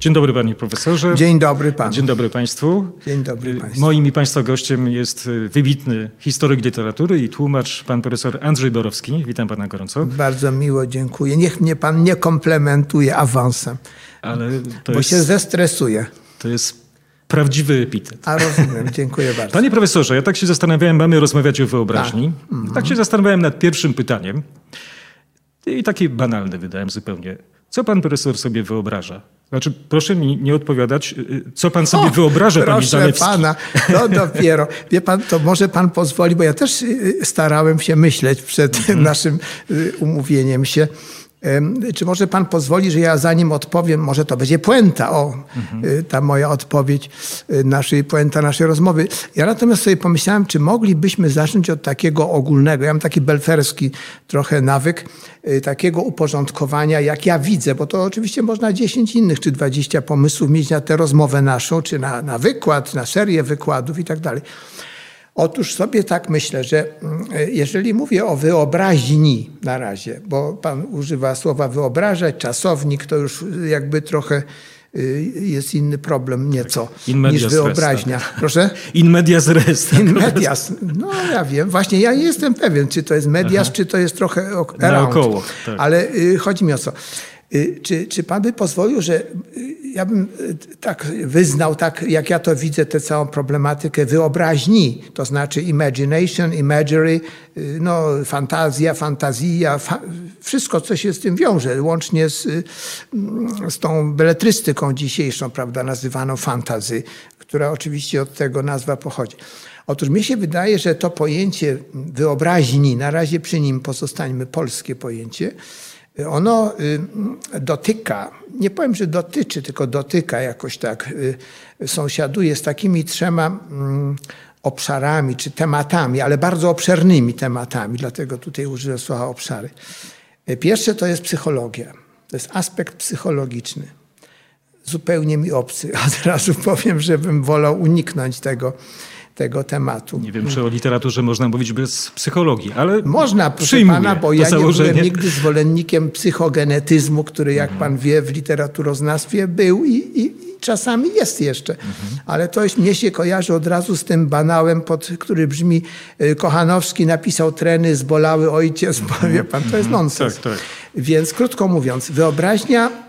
Dzień dobry panie profesorze. Dzień dobry panu. Dzień dobry państwu. Dzień dobry państwu. Moim i państwa gościem jest y, wybitny historyk literatury i tłumacz pan profesor Andrzej Borowski. Witam pana gorąco. Bardzo miło, dziękuję. Niech mnie pan nie komplementuje awansem, Ale bo jest, się zestresuje. to jest prawdziwy epitet. A rozumiem, dziękuję bardzo. Panie profesorze, ja tak się zastanawiałem, mamy rozmawiać o wyobraźni. Tak. Mhm. Tak, się zastanawiałem nad pierwszym pytaniem. I takie banalne wydałem zupełnie. Co pan profesor sobie wyobraża? Znaczy, proszę mi nie odpowiadać, y, co pan sobie O, wyobraża, panie Proszę Zalewski. pana, no dopiero. Wie pan, to może pan pozwoli, bo ja też y, starałem się myśleć przed Mhm. naszym y, umówieniem się. Czy może pan pozwoli, że ja zanim odpowiem, może to będzie puenta, o, Mhm. y, ta moja odpowiedź, y, naszej, puenta naszej rozmowy. Ja natomiast sobie pomyślałem, czy moglibyśmy zacząć od takiego ogólnego, ja mam taki belferski trochę nawyk, y, takiego uporządkowania, jak ja widzę, bo to oczywiście można 10 innych czy 20 pomysłów mieć na tę rozmowę naszą, czy na, na wykład, na serię wykładów i tak dalej. Otóż sobie tak myślę, że mm, jeżeli mówię o wyobraźni na razie, bo pan używa słowa wyobrażać, czasownik, to już jakby trochę y, jest inny problem nieco medias niż wyobraźnia. Proszę? In medias res. tak. In medias. No ja wiem. Właśnie ja nie jestem pewien, czy to jest medias, czy to jest trochę around. Naokoło, tak. Ale y, chodzi mi o co. Y, czy, czy pan by pozwolił, że y, ja bym y, tak wyznał, tak jak ja to widzę, tę całą problematykę wyobraźni, to znaczy imagination, imagery, y, no, fantazja, fantazja, fa wszystko, co się z tym wiąże, łącznie z, mm, z tą beletrystyką dzisiejszą, prawda, nazywaną fantazy, która oczywiście od tego nazwa pochodzi. Otóż mi się wydaje, że to pojęcie wyobraźni, na razie przy nim pozostańmy polskie pojęcie, ono y, dotyka, nie powiem, że dotyczy, tylko dotyka jakoś tak, y, sąsiaduje z takimi trzema mm, obszarami czy tematami, ale bardzo obszernymi tematami, dlatego tutaj użyłem słowa obszary. Y, Pierwsze to jest psychologia, to jest aspekt psychologiczny zupełnie mi obcy. Od razu powiem, że bym wolał uniknąć tego, tego tematu. Nie wiem, czy o literaturze można mówić bez psychologii, ale Można, proszę pana, bo ja nie byłem nigdy zwolennikiem psychogenetyzmu, który, jak pan wie, w literaturoznawstwie był i, i, i czasami jest jeszcze. Ale to mnie się kojarzy od razu z tym banałem, pod, który brzmi y, Kochanowski napisał treny, zbolały ojciec, powie pan, to jest nonsens. Tak, tak. Więc krótko mówiąc, wyobraźnia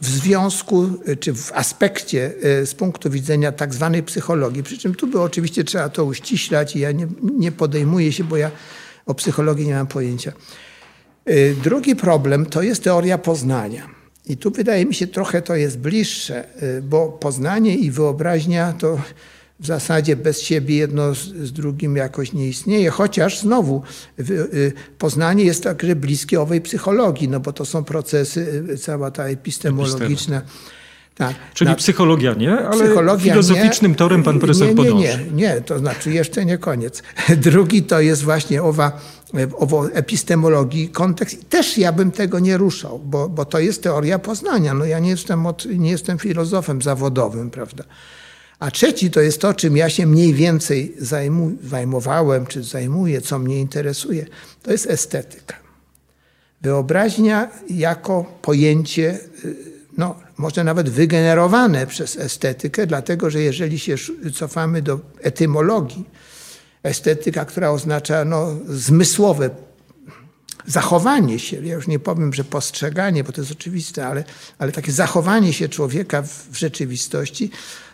w związku, y, czy w aspekcie y, z punktu widzenia tak zwanej psychologii, przy czym tu by oczywiście trzeba to uściślać i ja nie, nie podejmuję się, bo ja o psychologii nie mam pojęcia. Y, Drugi problem to jest teoria poznania. I tu wydaje mi się trochę to jest bliższe, y, bo poznanie i wyobraźnia to w zasadzie bez siebie jedno z, drugim jakoś nie istnieje, chociaż znowu y, poznanie jest także bliskie owej psychologii, no bo to są procesy, y, cała ta epistemologiczna. Tak. Czyli Na- psychologia nie, ale Psychologia filozoficznym nie. torem pan profesor nie, nie, podąży. nie, nie, to znaczy jeszcze nie koniec. Drugi to jest właśnie owa, owo epistemologii, kontekst. Też ja bym tego nie ruszał, bo, bo to jest teoria poznania. No ja nie jestem, od, nie jestem filozofem zawodowym, prawda. A trzeci to jest to, czym ja się mniej więcej zajmowałem, czy zajmuję, co mnie interesuje. To jest estetyka. Wyobraźnia jako pojęcie, y, no, może nawet wygenerowane przez estetykę, dlatego że jeżeli się cofamy do etymologii, estetyka, która oznacza no, zmysłowe zachowanie się, ja już nie powiem, że postrzeganie, bo to jest oczywiste, ale, ale takie zachowanie się człowieka w, w rzeczywistości,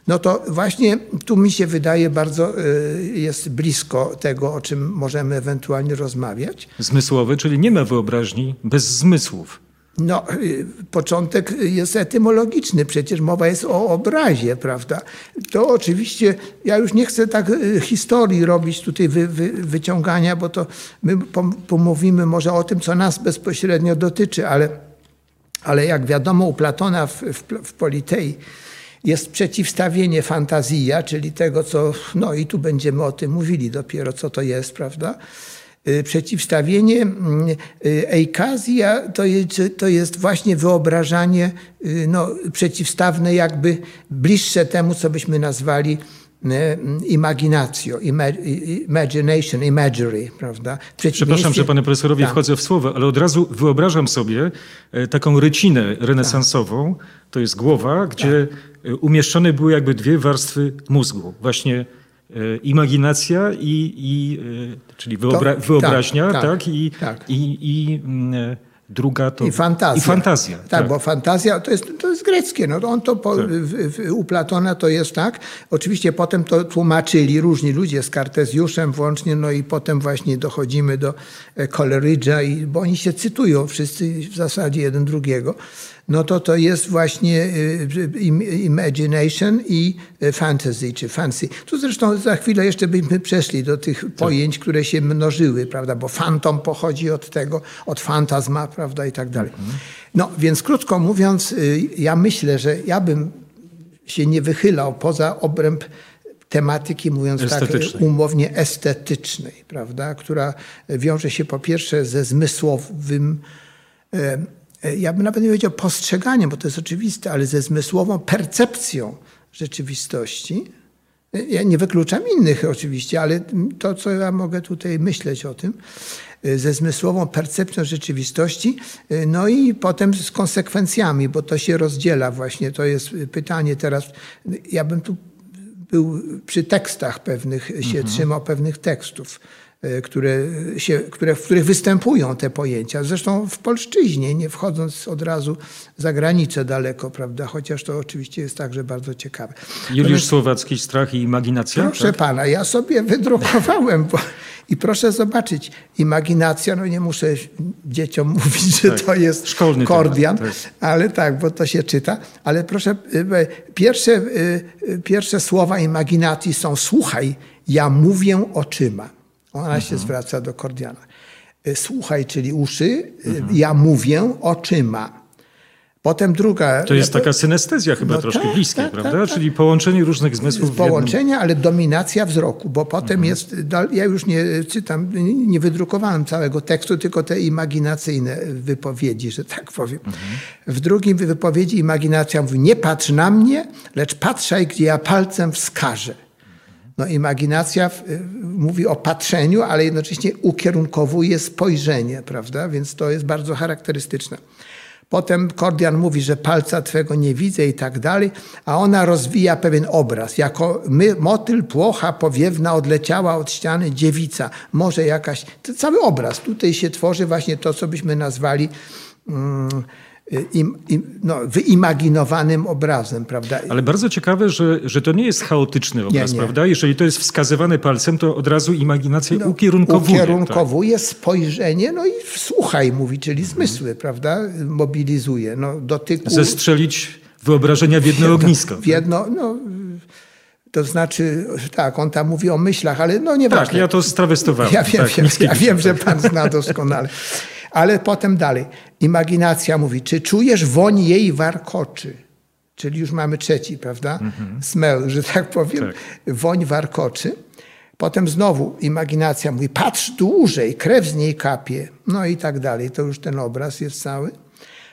no to właśnie tu mi się wydaje bardzo y, jest blisko tego, o czym możemy ewentualnie rozmawiać. Zmysłowy, czyli nie ma wyobraźni bez zmysłów. No, y, początek jest etymologiczny, przecież mowa jest o obrazie, prawda? To oczywiście, ja już nie chcę tak y, historii robić tutaj wy, wy, wyciągania, bo to my pom- pomówimy może o tym, co nas bezpośrednio dotyczy, ale, ale jak wiadomo u Platona w, w, w Politei jest przeciwstawienie fantazja, czyli tego, co, no i tu będziemy o tym mówili dopiero, co to jest, prawda? Y, Przeciwstawienie mm, y, eikazja to jest, to jest właśnie wyobrażanie y, no, przeciwstawne, jakby bliższe temu, co byśmy nazwali imaginacjo, imagination, imagery, prawda? Przepraszam, że panie profesorowie tak. wchodzę w słowo, ale od razu wyobrażam sobie taką rycinę renesansową, to jest głowa, gdzie tak. Umieszczone były jakby dwie warstwy mózgu. Właśnie e, imaginacja i, i czyli wyobra to, wyobraźnia, tak, tak, tak i, tak. i, i mm, Druga to... I fantazja. I fantazja tak, tak, bo fantazja to jest, to jest greckie. No, on to po, tak. w, w, u Platona to jest tak. Oczywiście potem to tłumaczyli różni ludzie z Kartezjuszem włącznie, no i potem właśnie dochodzimy do e, Coleridge'a, bo oni się cytują wszyscy w zasadzie jeden drugiego no to to jest właśnie y, imagination i y, fantasy, czy fancy. Tu zresztą za chwilę jeszcze byśmy przeszli do tych tak. pojęć, które się mnożyły, prawda, bo fantom pochodzi od tego, od fantazma, prawda, i tak dalej. Mhm. No, więc krótko mówiąc, y, ja myślę, że ja bym się nie wychylał poza obręb tematyki, mówiąc tak umownie estetycznej, prawda, która wiąże się po pierwsze ze zmysłowym ja bym nawet nie powiedział postrzeganiem, bo to jest oczywiste, ale ze zmysłową percepcją rzeczywistości. E, ja nie wykluczam innych oczywiście, ale to, co ja mogę tutaj myśleć o tym, e, ze zmysłową percepcją rzeczywistości, no i potem z konsekwencjami, bo to się rozdziela właśnie. To jest pytanie teraz. Ja bym tu był przy tekstach pewnych, się mhm. trzymał pewnych tekstów. E, które, się, które, w których występują te pojęcia. Zresztą w polszczyźnie, nie wchodząc od razu za granicę daleko, prawda? Chociaż to oczywiście jest także bardzo ciekawe. Juliusz Natomiast, Słowacki, Strach i Imaginacja? Proszę tak? pana, ja sobie wydrukowałem bo, i proszę zobaczyć, imaginacja, no nie muszę dzieciom mówić, że tak. to jest Szkolny Kordian, temat, tak. ale tak, bo to się czyta. Ale proszę, e, pierwsze, e, pierwsze słowa imaginacji są słuchaj, ja mówię oczyma. Ona mhm. się zwraca do Kordiana. E, słuchaj, czyli uszy, e, mhm. ja mówię oczyma. Potem druga. To jest taka synestezja chyba no troszkę tak, bliskie, tak, prawda? Tak, Czyli połączenie różnych zmysłów. Połączenie, ale dominacja wzroku, bo potem mhm. jest. Ja już nie czytam, nie wydrukowałem całego tekstu, tylko te imaginacyjne wypowiedzi, że tak powiem. Mhm. W drugim wypowiedzi imaginacja mówi: Nie patrz na mnie, lecz patrzaj, gdzie ja palcem wskażę. No, imaginacja y, mówi o patrzeniu, ale jednocześnie ukierunkowuje spojrzenie, prawda? Więc to jest bardzo charakterystyczne. Potem Kordian mówi, że palca twego nie widzę i tak dalej, a ona rozwija pewien obraz. Jako my, motyl, płocha powiewna odleciała od ściany dziewica. Może jakaś, cały obraz. Tutaj się tworzy właśnie to, co byśmy nazwali... Hmm, im, im, no, wyimaginowanym obrazem, prawda? Ale bardzo ciekawe, że, że to nie jest chaotyczny obraz, nie, nie. prawda? Jeżeli to jest wskazywane palcem, to od razu imaginacja no, ukierunkowuje. Ukierunkowuje tak. spojrzenie, no i słuchaj, mówi, czyli zmysły, prawda? Mobilizuje, no, dotyku. Zestrzelić wyobrażenia w jedno ognisko. W jedno, no, to znaczy, tak, on tam mówi o myślach, ale no nieważne. Tak, ja to strawestowałem. Ja wiem, tak, wiem, ja wiem że pan zna doskonale. Ale potem dalej. Imaginacja mówi, czy czujesz woń jej warkoczy? Czyli już mamy trzeci, prawda? Mhm. Smell, że tak powiem. Tak. Woń warkoczy. Potem znowu imaginacja mówi, patrz dłużej, krew z niej kapie. No i tak dalej. To już ten obraz jest cały.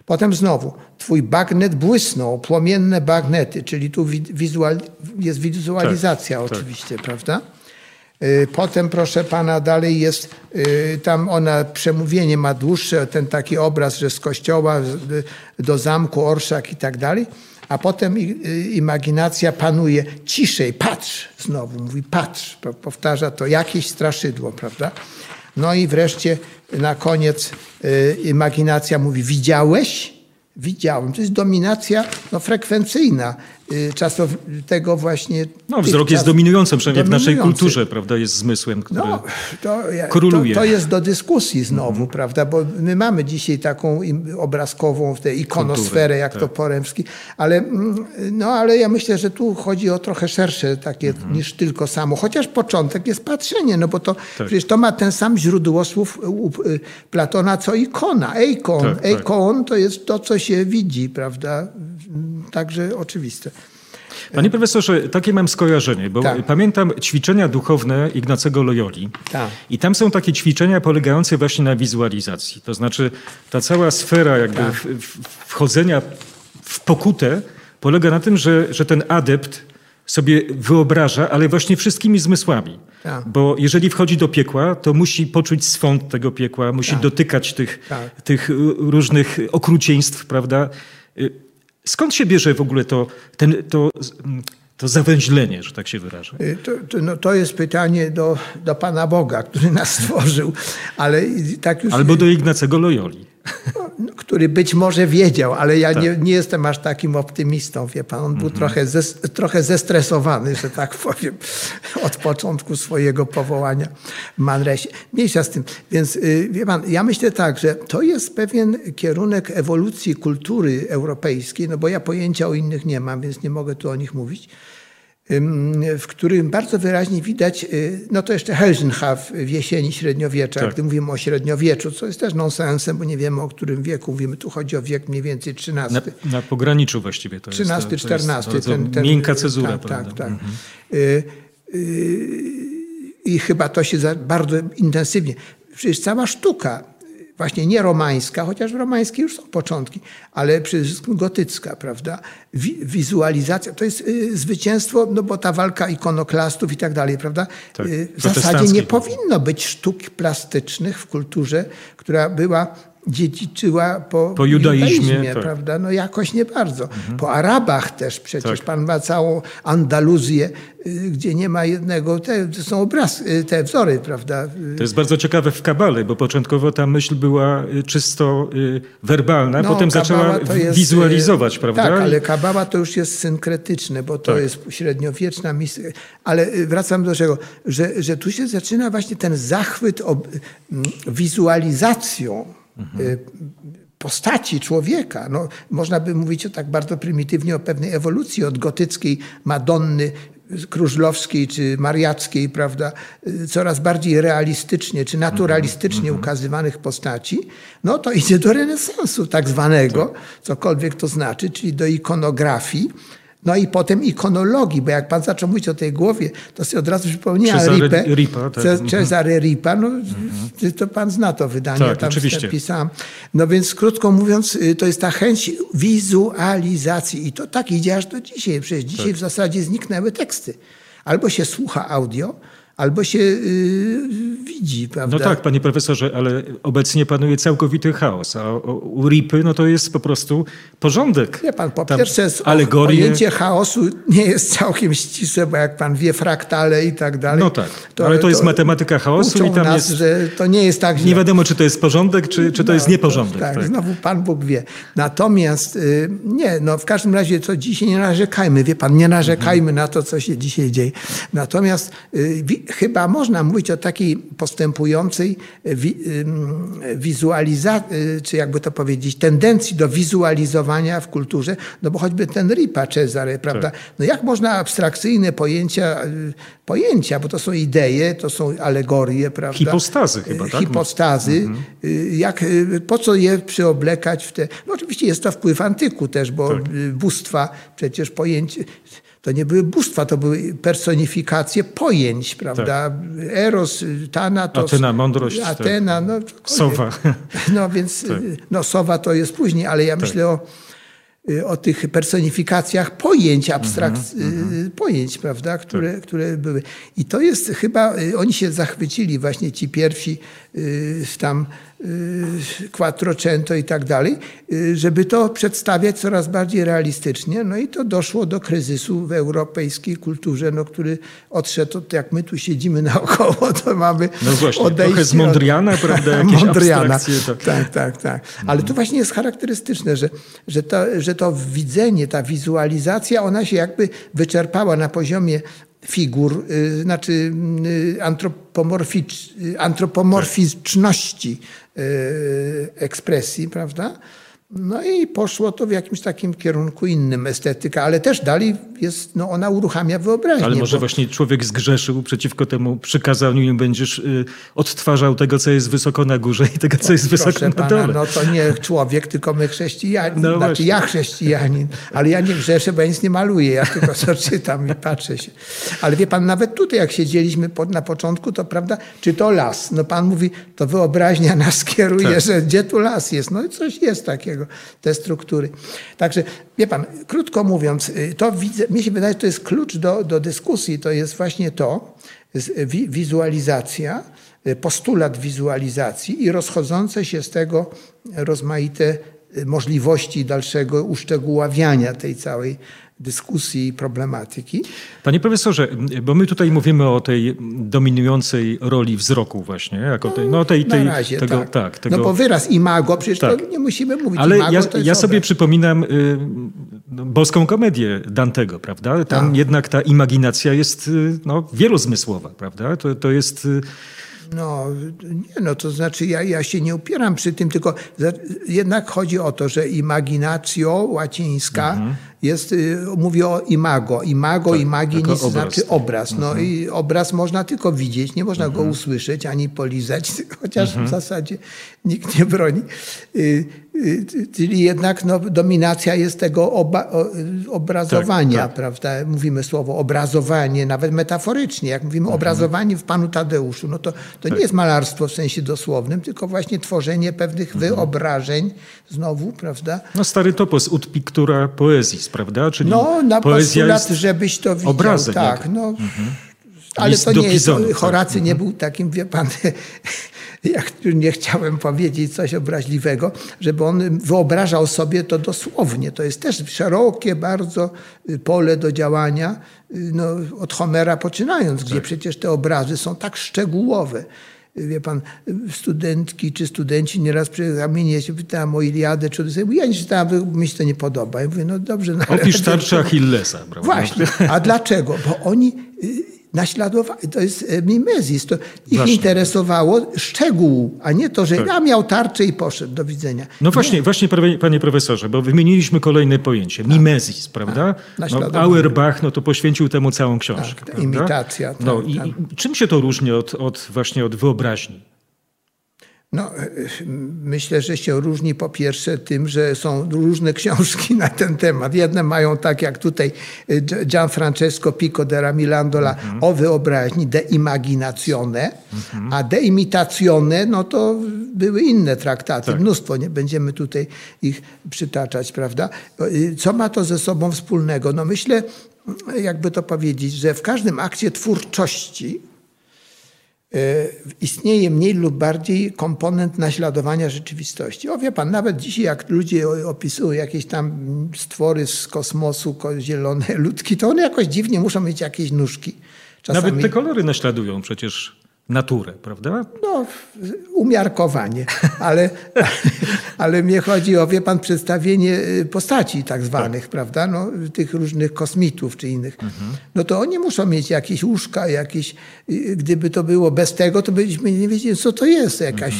Potem znowu, twój bagnet błysnął, płomienne bagnety, czyli tu wizual, jest wizualizacja tak, tak. oczywiście, tak. prawda? Y, potem, proszę pana, dalej jest, y, tam ona przemówienie ma dłuższe, ten taki obraz, że z kościoła do zamku, orszak i tak dalej. A potem y, imaginacja panuje ciszej, patrz, znowu mówi patrz, powtarza to jakieś straszydło, prawda? No i wreszcie na koniec imaginacja mówi widziałeś? Widziałem. To jest dominacja no, frekwencyjna. Y, czasów tego właśnie... No, wzrok jest dominującym, przynajmniej dominujący. w naszej kulturze, prawda, jest zmysłem, który no, to, króluje. To, to, jest do dyskusji znowu, mm. prawda, bo my mamy dzisiaj taką obrazkową tę ikonosferę, jak tak. to Poremski, ale, mm, no, ale ja myślę, że tu chodzi o trochę szersze takie mm. niż tylko samo, chociaż początek jest patrzenie, no bo to tak. przecież to ma ten sam źródłosłów u Platona, co ikona. Eikon. Tak, tak. Eikon to jest to, co się widzi, prawda, także oczywiste. Panie profesorze, takie mam skojarzenie, bo tak. pamiętam ćwiczenia duchowne Ignacego Loyoli. Tak. I tam są takie ćwiczenia polegające właśnie na wizualizacji. To znaczy ta cała sfera jakby tak. wchodzenia w pokutę polega na tym, że, że ten adept sobie wyobraża, ale właśnie wszystkimi zmysłami. Tak. Bo jeżeli wchodzi do piekła, to musi poczuć swąd tego piekła, musi tak. dotykać tych, tak. tych różnych okrucieństw, prawda? Skąd się bierze w ogóle to, ten, to, to zawęźlenie, że tak się wyrażę? Y, to, to, no, to jest pytanie do, do Pana Boga, który nas stworzył, ale tak już... Albo do Ignacego Loyoli. No, który być może wiedział, ale ja tak. nie, nie, jestem aż takim optymistą, wie pan. On był mhm. trochę, zes, trochę zestresowany, że tak powiem, od początku swojego powołania w Manresie. Mniejsza z tym. Więc y, wie pan, ja myślę tak, że to jest pewien kierunek ewolucji kultury europejskiej, no bo ja pojęcia o innych nie mam, więc nie mogę tu o nich mówić w którym bardzo wyraźnie widać, y, no to jeszcze Helsenhaff w jesieni średniowiecza, tak. gdy mówimy o średniowieczu, co jest też nonsensem, bo nie wiemy o którym wieku mówimy. Tu chodzi o wiek mniej więcej XIII. Na, na pograniczu właściwie to 13, jest. 13, to ten, ten, miękka cezura. Tak, prawda? tak, tak. Mhm. Y, y, I chyba to się bardzo intensywnie. Przecież cała sztuka właśnie nie romańska, chociaż w romańskiej już są początki, ale przede wszystkim gotycka, prawda? Wizualizacja, to jest y, zwycięstwo, no bo ta walka ikonoklastów i tak dalej, prawda? Tak, y, w zasadzie nie powinno być sztuk plastycznych w kulturze, która była dziedziczyła po, po judaizmie, judaizmie tak. prawda? No jakoś nie bardzo. Mhm. Po Arabach też przecież tak. pan ma całą Andaluzję, y, gdzie nie ma jednego, te, to są obraz, y, te wzory, prawda? To jest bardzo ciekawe w Kabale, bo początkowo ta myśl była y, czysto werbalna, no, potem zaczęła jest, wizualizować, prawda? Tak, ale Kabała to już jest synkretyczne, bo to tak. jest średniowieczna misja. Ale wracam do czego, że, że tu się zaczyna właśnie ten zachwyt ob, wizualizacją mhm. postaci człowieka. No, można by mówić o tak bardzo prymitywnie o pewnej ewolucji od gotyckiej Madonny krużlowskiej czy mariackiej, prawda, y, coraz bardziej realistycznie czy naturalistycznie mm -hmm. ukazywanych postaci, no to idzie do renesansu tak zwanego, tak. cokolwiek to znaczy, czyli do ikonografii, no i potem ikonologii, bo jak pan zaczął mówić o tej głowie, to sobie od razu przypomniałem Ripę, Ripa. Tak. Mhm. Cezary Ripa, no mhm. to pan zna to wydanie, tak, tam oczywiście. pisałem. No więc krótko mówiąc, y, to jest ta chęć wizualizacji i to tak idzie aż do dzisiaj. Przecież dzisiaj tak. w zasadzie zniknęły teksty. Albo się słucha audio, albo się yy, widzi, prawda? No tak, panie profesorze, ale obecnie panuje całkowity chaos, a u Ripy no to jest po prostu porządek. Wie pan, po Tam pierwsze alegorie... pojęcie chaosu nie jest całkiem ścisłe, bo jak pan wie fraktale i tak dalej. No tak, to, ale to, to jest matematyka chaosu i tam nas, jest... że to nie jest tak, że... Nie wiadomo, czy to jest porządek, czy, czy to no, jest nieporządek. tak, tak, znowu pan Bóg wie. Natomiast yy, nie, no w każdym razie co dzisiaj nie narzekajmy, wie pan, nie narzekajmy mhm. na to, co się dzisiaj dzieje. Natomiast yy, chyba można mówić o takiej postępującej wi wizualizacji, czy jakby to powiedzieć, tendencji do wizualizowania w kulturze, no bo choćby ten Ripa Cezary, prawda? Tak. No jak można abstrakcyjne pojęcia, pojęcia, bo to są idee, to są alegorie, prawda? Hipostazy chyba, tak? Hipostazy. Mhm. Jak, po co je przyoblekać w te... No oczywiście jest to wpływ antyku też, bo tak. bóstwa, przecież pojęcie to nie były bóstwa, to były personifikacje pojęć, prawda? Tak. Eros, Thanatos. Atena, mądrość. Tak. Atena, no. Sowa. No więc, tak. no Sowa to jest później, ale ja tak. myślę o, o tych personifikacjach pojęć, abstrakcji, mm -hmm. pojęć, prawda, które, tak. które były. I to jest chyba, y, oni się zachwycili, właśnie ci pierwsi y, tam Y, Quattrocento i tak dalej, y, żeby to przedstawiać coraz bardziej realistycznie. No i to doszło do kryzysu w europejskiej kulturze, no, który odszedł, od, jak my tu siedzimy naokoło, to mamy No właśnie, trochę z Mondriana, od... prawda, jakieś Mondriana. Tak, tak, tak. Ale to właśnie jest charakterystyczne, że, że, to, że to widzenie, ta wizualizacja, ona się jakby wyczerpała na poziomie figur, y, znaczy antropomorficz, antropomorficzności ekspresji, prawda? No i poszło to w jakimś takim kierunku innym, estetyka, ale też dalej jest, no ona uruchamia wyobraźnię. Ale może bo... właśnie człowiek zgrzeszył przeciwko temu przykazaniu i będziesz y, odtwarzał tego, co jest wysoko na górze i tego, co jest Proszę wysoko pana, na dole. No to nie człowiek, tylko my chrześcijanie. No znaczy właśnie. ja chrześcijanin, ale ja nie grzeszę, bo ja nic nie maluję, ja tylko co czytam i patrzę się. Ale wie pan, nawet tutaj jak siedzieliśmy pod, na początku, to prawda, czy to las? No pan mówi, to wyobraźnia nas kieruje, tak. że gdzie tu las jest? No i coś jest takiego. Te struktury. Także, wie pan, krótko mówiąc, to widzę, mi się wydaje, że to jest klucz do, do dyskusji, to jest właśnie to, wizualizacja, postulat wizualizacji i rozchodzące się z tego rozmaite możliwości dalszego uszczegóławiania tej całej dyskusji i problematyki. Panie profesorze, bo my tutaj mówimy o tej dominującej roli wzroku właśnie, jako tej, no tej, tej razie, tego, tak. tak tego, no bo wyraz imago, przecież Tak. to nie musimy mówić Ale imago, ja, ja sobie przypominam y, no, boską komedię Dantego, prawda? Tam Tak. jednak ta imaginacja jest y, no, wielozmysłowa, prawda? To, to jest... Y, No, nie, no to znaczy ja, ja się nie upieram przy tym, tylko za, jednak chodzi o to, że imaginatio łacińska Mhm. jest, y, mówi o imago. Imago, Tak, imaginis jako obraz, znaczy obraz. No i obraz można tylko widzieć, nie można go usłyszeć ani polizać, chociaż w zasadzie nikt nie broni. Y, Czyli jednak no, dominacja jest tego oba, obrazowania, Tak, tak. prawda? Mówimy słowo obrazowanie, nawet metaforycznie. Jak mówimy Mhm. obrazowanie w Panu Tadeuszu, no to, to nie jest malarstwo w sensie dosłownym, tylko właśnie tworzenie pewnych Mhm. wyobrażeń znowu, prawda? no stary topos ut pictura poesis, prawda? Czyli No, na poezja postulat, jest... żebyś to widział. obrazem, tak, no. Ale List to nie jest, tak. Horacy nie był takim, wie pan, jak nie chciałem powiedzieć coś obraźliwego, żeby on wyobrażał sobie to dosłownie. To jest też szerokie bardzo y, pole do działania, y, no, od Homera poczynając, gdzie przecież te obrazy są tak szczegółowe. Wie pan, studentki czy studenci nieraz przy egzaminie się pytałem o Iliadę czy Odyseję. Ja nie czytałem, mi się to nie podoba. Ja mówię, no dobrze. No, Opisz tarczę Achillesa, prawda? Właśnie. A dlaczego? Bo oni y, naśladowali, to jest e, mimezis, to ich Właśnie. interesowało szczegół, a nie to, że ja miał tarczę i poszedł, do widzenia. No właśnie, właśnie panie- profesorze, bo wymieniliśmy kolejne pojęcie, mimezis, prawda? No, naśladowanie. Auerbach no to poświęcił temu całą książkę. Tak, imitacja, No tak, i tak. i czym się to różni od, od właśnie od wyobraźni? No, e, myślę, że się różni po pierwsze tym, że są różne książki na ten temat. Jedne mają tak jak tutaj e, Gi- Gianfrancesco Pico della Mirandola o wyobraźni, de imaginazione, a de imitazione, no to były inne traktaty, mnóstwo, nie będziemy tutaj ich przytaczać, prawda? E, Co ma to ze sobą wspólnego? No myślę, jakby to powiedzieć, że w każdym akcie twórczości E, istnieje mniej lub bardziej komponent naśladowania rzeczywistości. O wie pan, nawet dzisiaj jak ludzie opisują jakieś tam stwory z kosmosu, ko- zielone ludki, to one jakoś dziwnie muszą mieć jakieś nóżki. Czasami, Nawet te kolory naśladują przecież naturę, prawda? no, umiarkowanie, ale, ale mnie chodzi o, wie pan, przedstawienie y, postaci tak zwanych, prawda, no, tych różnych kosmitów czy innych. No to oni muszą mieć jakieś łóżka, jakieś, y, gdyby to było bez tego, to byśmy nie wiedzieli, co to jest, jakaś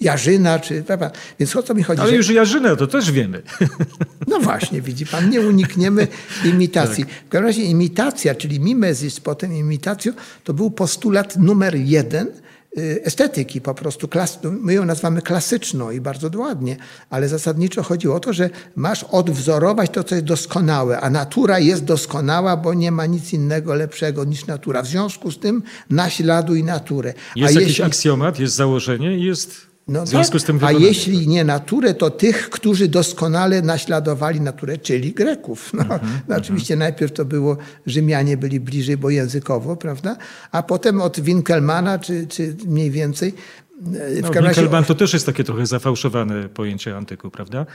jarzyna, czy, prawda. Więc o co mi chodzi? Ale że- już Jarzyna to też wiemy. no właśnie, widzi pan, nie unikniemy imitacji. W każdym razie imitacja, czyli mimezis, potem imitacjo, to był postulat numer jeden y, estetyki po prostu. Klas, my ją nazywamy klasyczną i bardzo ładnie, ale zasadniczo chodzi o to, że masz odwzorować to, co jest doskonałe, a natura jest doskonała, bo nie ma nic innego lepszego niż natura. W związku z tym naśladuj naturę. Jest a jakiś jeśli, aksjomat, jest założenie i jest w związku tak. z tym A jeśli nie naturę, to tych, którzy doskonale naśladowali naturę, czyli Greków. No, Mhm, no oczywiście najpierw to było, Rzymianie byli bliżej, bo językowo, prawda? A potem od Winkelmana, czy, czy mniej więcej. e, W No, każdym razie, to też jest takie trochę zafałszowane pojęcie antyku, prawda?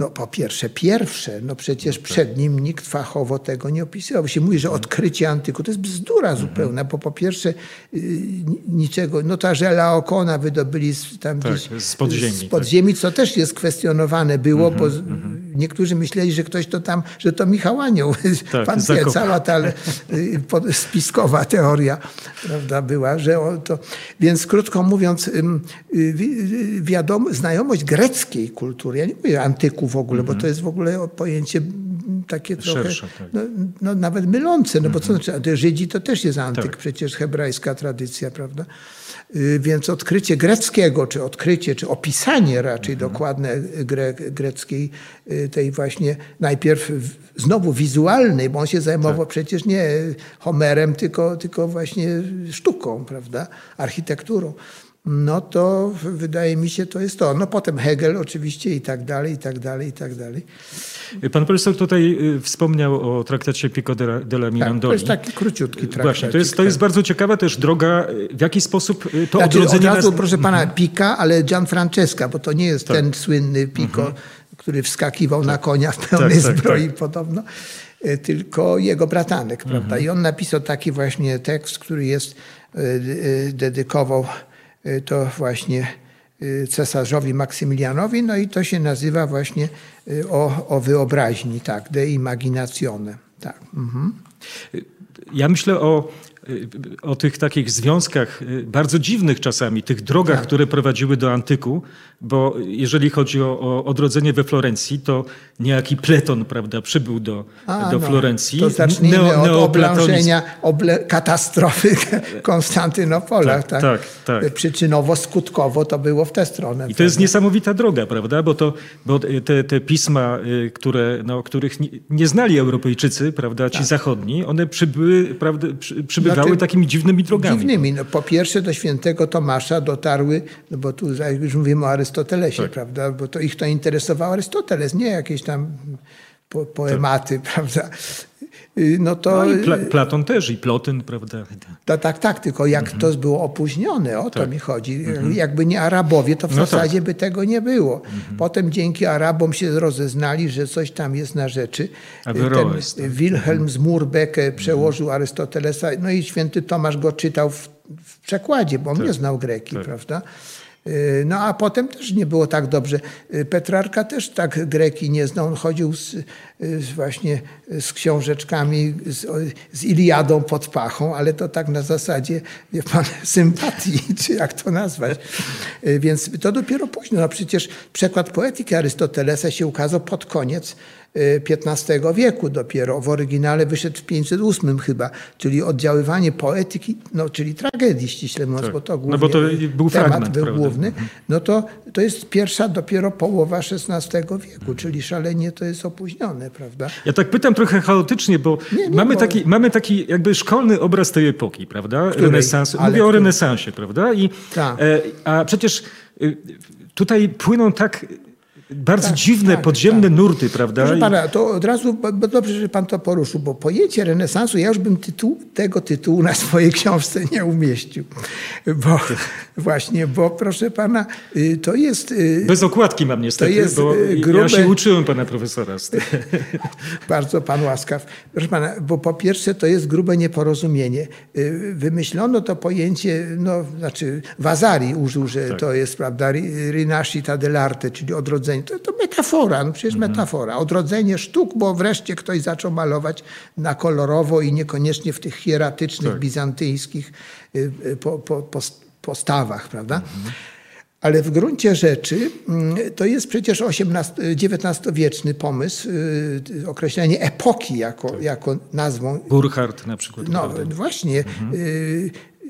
No po pierwsze, pierwsze, no przecież przed nim nikt fachowo tego nie opisywał. Się mówi, że odkrycie antyku to jest bzdura zupełna, bo po pierwsze y, niczego, no ta żela okona wydobyli z, tam Tak, gdzieś z podziemi, z podziemi, co też jest kwestionowane było, bo z- niektórzy myśleli, że ktoś to tam, że to Michał Anioł. Tak, Pan wie, cała ta y, spiskowa teoria prawda, była, że to... Więc krótko mówiąc, y, wi- wiadomo, znajomość greckiej kultury, ja nie mówię antyku w ogóle, bo to jest w ogóle pojęcie takie trochę, Mhm. Szersze, tak. no, no, nawet mylące, no bo co znaczy, a to Żydzi to też jest antyk, Tak. przecież hebrajska tradycja, prawda? Y, Więc odkrycie greckiego, czy odkrycie, czy opisanie raczej Mhm. dokładne gre, greckiej, y, tej właśnie najpierw w- znowu wizualnej, bo on się zajmował Tak. przecież nie Homerem, tylko, tylko właśnie sztuką, prawda? Architekturą. No to wydaje mi się, to jest to. No potem Hegel oczywiście i tak dalej, i tak dalej, i tak dalej. Pan profesor tutaj y, wspomniał o traktacie Pico della Mirandoli. Tak, to jest taki króciutki traktat. Właśnie, to jest, to jest bardzo ciekawa też droga, y, w jaki sposób y, to znaczy, odrodzenie... Od razu, nas... proszę pana, mhm. Pica, ale Gianfrancesca, bo to nie jest tak. ten słynny Pico, mhm. który wskakiwał tak. na konia w pełnej tak, tak zbroi tak. podobno tylko jego bratanek, prawda? Mhm. I on napisał taki właśnie tekst, który jest, dedykował to właśnie Y, cesarzowi Maksymilianowi, no i to się nazywa właśnie y, o, o wyobraźni, tak, de imaginatione. Tak. Mhm. Ja myślę o o tych takich związkach y, bardzo dziwnych czasami, tych drogach, tak. które prowadziły do antyku, bo jeżeli chodzi o, o, odrodzenie we Florencji, to niejaki Pleton prawda, przybył do, A, do no, Florencji. To zacznijmy Neo, od oblężenia, oble, katastrofy Konstantynopola. Tak, tak, tak, tak. Przyczynowo-skutkowo to było w tę stronę. I to jest niesamowita droga, prawda, bo, to, bo te, te pisma, y, które, no, których nie, nie znali Europejczycy, prawda, ci tak. zachodni, one przybyły, prawda, przy, przybywały znaczy, takimi dziwnymi drogami. Dziwnymi. No, po pierwsze do świętego Tomasza dotarły, no bo tu już mówimy o Arystotelesie, tak. prawda, bo to ich to interesował Arystoteles, nie jakieś tam po, poematy, tak. prawda. Y, no to... No i Pla Platon też, i Plotyn, prawda. To, tak, tak, tylko jak mhm. to było opóźnione, o to tak. mi chodzi. Mhm. Jakby nie Arabowie, to w no zasadzie tak. by tego nie było. Mhm. Potem dzięki Arabom się rozeznali, że coś tam jest na rzeczy. Averroes, Ten tak. Wilhelm z Murbeck e, przełożył mhm. Arystotelesa, no i święty Tomasz go czytał w, w przekładzie, bo on tak. nie znał greki, tak. prawda. Y, no a potem też nie było tak dobrze. Y, Petrarka też tak greki nie znał. On chodził z, z właśnie z książeczkami, z, z, Iliadą pod pachą, ale to tak na zasadzie, wie pan, sympatii, czy jak to nazwać. Y, więc to dopiero późno. No przecież przekład poetyki Arystotelesa się ukazał pod koniec XV wieku dopiero. W oryginale wyszedł w 508 chyba, czyli oddziaływanie poetyki, no, czyli tragedii ściśle mówiąc, tak. bo to głównie no bo to był temat fragment, był prawda? główny. Mhm. No to, to jest pierwsza dopiero połowa XVI wieku, czyli szalenie to jest opóźnione, prawda? Ja tak pytam trochę chaotycznie, bo, nie, nie, mamy, bo... Taki, mamy taki jakby szkolny obraz tej epoki, prawda? Której? Mówię o renesansie, prawda? I, tak. e, a przecież y, tutaj płyną tak bardzo tak, dziwne, tak, podziemne tak. nurty, prawda? Proszę pana, to od razu, bo dobrze, że pan to poruszył, bo pojęcie renesansu, ja już bym tytuł, tego tytułu na swojej książce nie umieścił. Bo właśnie, bo proszę pana, y, to jest... Y, Bez okładki mam niestety, to jest bo grube... ja się uczyłem pana profesora. Bardzo pan łaskaw. Proszę pana, bo po pierwsze to jest grube nieporozumienie. Y, wymyślono to pojęcie, no, znaczy Wazari użył, że tak. to jest, prawda, rinascita dell'arte, czyli odrodzenie to, to metafora, no przecież mhm. metafora. Odrodzenie sztuk, bo wreszcie ktoś zaczął malować na kolorowo i niekoniecznie w tych hieratycznych, tak. bizantyjskich y, y, po, po, postawach, prawda? Mhm. Ale w gruncie rzeczy mm, to jest przecież XIX-wieczny pomysł, y, określenie epoki jako, tak. jako nazwą. Burkhardt na przykład. No prawda? właśnie. Mhm.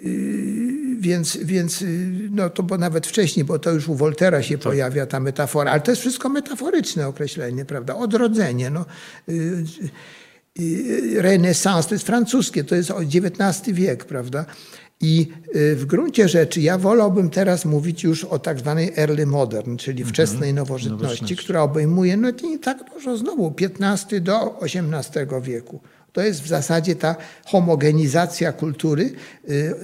Yy, więc, więc yy, no to bo nawet wcześniej, bo to już u Woltera się tak. pojawia ta metafora, ale to jest wszystko metaforyczne określenie, prawda? Odrodzenie. No. Yy, renesans to jest francuskie, to jest XIX wiek, prawda? I w gruncie rzeczy ja wolałbym teraz mówić już o tak zwanej early modern, czyli mhm. wczesnej nowożytności, która obejmuje no nie tak dużo znowu, XV do XVIII wieku. To jest w zasadzie ta homogenizacja kultury y,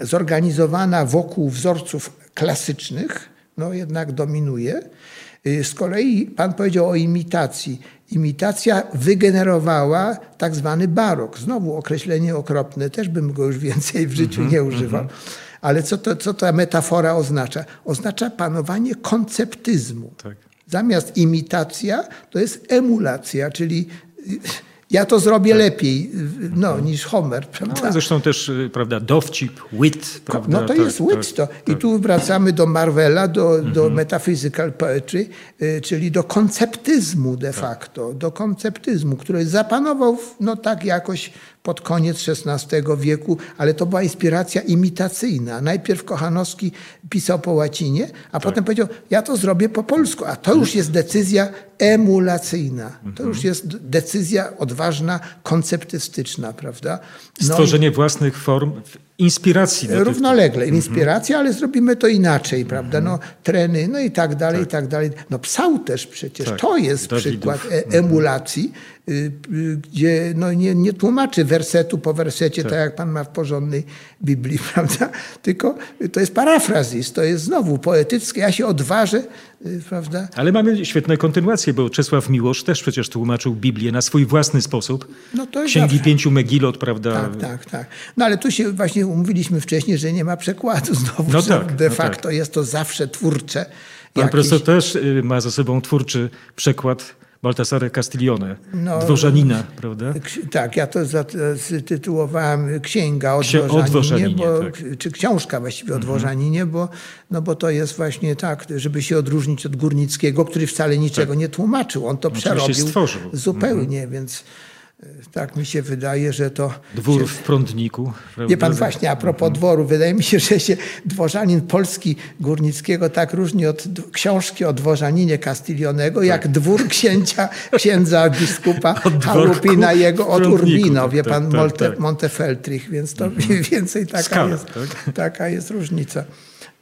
zorganizowana wokół wzorców klasycznych, no jednak dominuje. Y, z kolei pan powiedział o imitacji. Imitacja wygenerowała tak zwany barok. Znowu określenie okropne, też bym go już więcej w życiu mm -hmm, nie używał. Mm -hmm. Ale co, to, co ta metafora oznacza? Oznacza panowanie konceptyzmu. Tak. Zamiast imitacja to jest emulacja, czyli ja to zrobię tak. lepiej no, niż Homer. Prawda? No, zresztą też y, prawda, dowcip, wit. Prawda? No to tak, jest wit. To. I tak. tu wracamy do Marvela, do, mhm. do metaphysical poetry, y, czyli do konceptyzmu de tak. facto, do konceptyzmu, który zapanował no, tak jakoś pod koniec XVI wieku, ale to była inspiracja imitacyjna. Najpierw Kochanowski pisał po łacinie, a tak. potem powiedział, ja to zrobię po polsku. A to już jest decyzja emulacyjna. To mhm. już jest decyzja odważna, konceptystyczna, prawda? No Stworzenie i... własnych form inspiracji. Do Równolegle, tych... inspiracja, ale zrobimy to inaczej, prawda? No, treny, no i tak dalej, tak. i tak dalej. No psał też przecież, tak. to jest Dawidów. przykład e emulacji, y, gdzie no, nie, nie tłumaczy wersetu po wersecie, tak. tak. jak pan ma w porządnej Biblii, prawda? Tylko to jest parafrazis, to jest znowu poetyckie. Ja się odważę, prawda? Ale mamy świetne kontynuacje, bo Czesław Miłosz też przecież tłumaczył Biblię na swój własny sposób. No to Księgi zawsze. pięciu Megilot, prawda? Tak, tak, tak. No ale tu się właśnie umówiliśmy wcześniej, że nie ma przekładu znowu. No tak, de no facto tak. jest to zawsze twórcze. Pan jakieś... profesor też ma za sobą twórczy przekład Baltasare Castiglione, no, dworzanina, prawda? Tak, ja to zatytułowałem Księga o Dworzaninie, o dworzaninie bo, tak. czy książka właściwie o mhm. Dworzaninie, bo, no bo to jest właśnie tak, żeby się odróżnić od Górnickiego, który wcale niczego tak. nie tłumaczył. On to Oczywiście przerobił stworzył. zupełnie, mhm. więc tak mi się wydaje, że to... Dwór się... w Prądniku. Prawda? Wie pan właśnie, a propos mhm. dworu, wydaje mi się, że się dworzanin Polski Górnickiego tak różni od książki o dworzaninie Castillionego, tak. jak dwór księcia, księdza biskupa Halupina jego od Urbino, tak, wie tak, pan, tak, Monte, tak. Montefeltrich, więc to mhm. mniej więcej taka, jest, tak? taka jest różnica.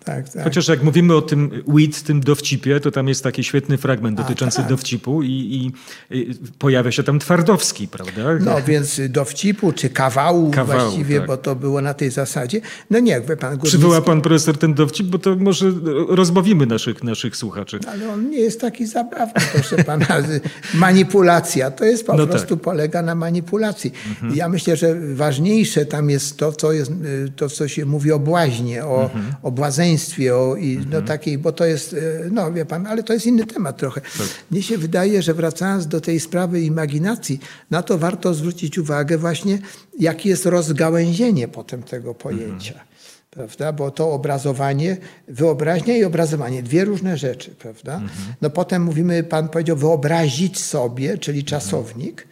Tak, tak. Chociaż jak mówimy o tym wit, tym dowcipie, to tam jest taki świetny fragment dotyczący A, tak. dowcipu i, i, i, pojawia się tam Twardowski, prawda? No więc dowcipu czy kawału, kawału właściwie, tak. bo to było na tej zasadzie. No nie, wie pan Górnicki... Przywoła pan profesor ten dowcip, bo to może rozbawimy naszych, naszych słuchaczy. Ale on nie jest taki zabawny, proszę pana. Manipulacja, to jest po no prostu tak. polega na manipulacji. Mhm. Ja myślę, że ważniejsze tam jest to, co, jest, to, co się mówi o błaźnie, o, mhm. o błazeństwie małżeństwie, o, i, no, mhm. takiej, bo to jest, e, no wie pan, ale to jest inny temat trochę. Tak. Mnie się wydaje, że wracając do tej sprawy imaginacji, na to warto zwrócić uwagę właśnie, jakie jest rozgałęzienie potem tego pojęcia. Mhm. Prawda? Bo to obrazowanie, wyobraźnia i obrazowanie, dwie różne rzeczy, prawda? Mhm. No potem mówimy, pan powiedział, wyobrazić sobie, czyli mhm. czasownik, Y,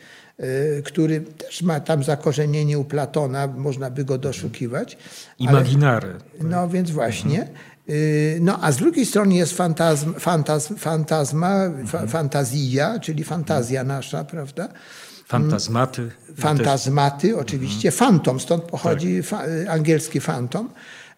który też ma tam zakorzenienie u Platona, można by go doszukiwać. Imaginary. Ale, no więc właśnie. Y, no a z drugiej strony jest fantazm, fantazm, fantazma, mhm. fantazja, czyli fantazja nasza, prawda? Fantazmaty. Fantazmaty, oczywiście. Mhm. Fantom, stąd pochodzi tak. fa, angielski fantom.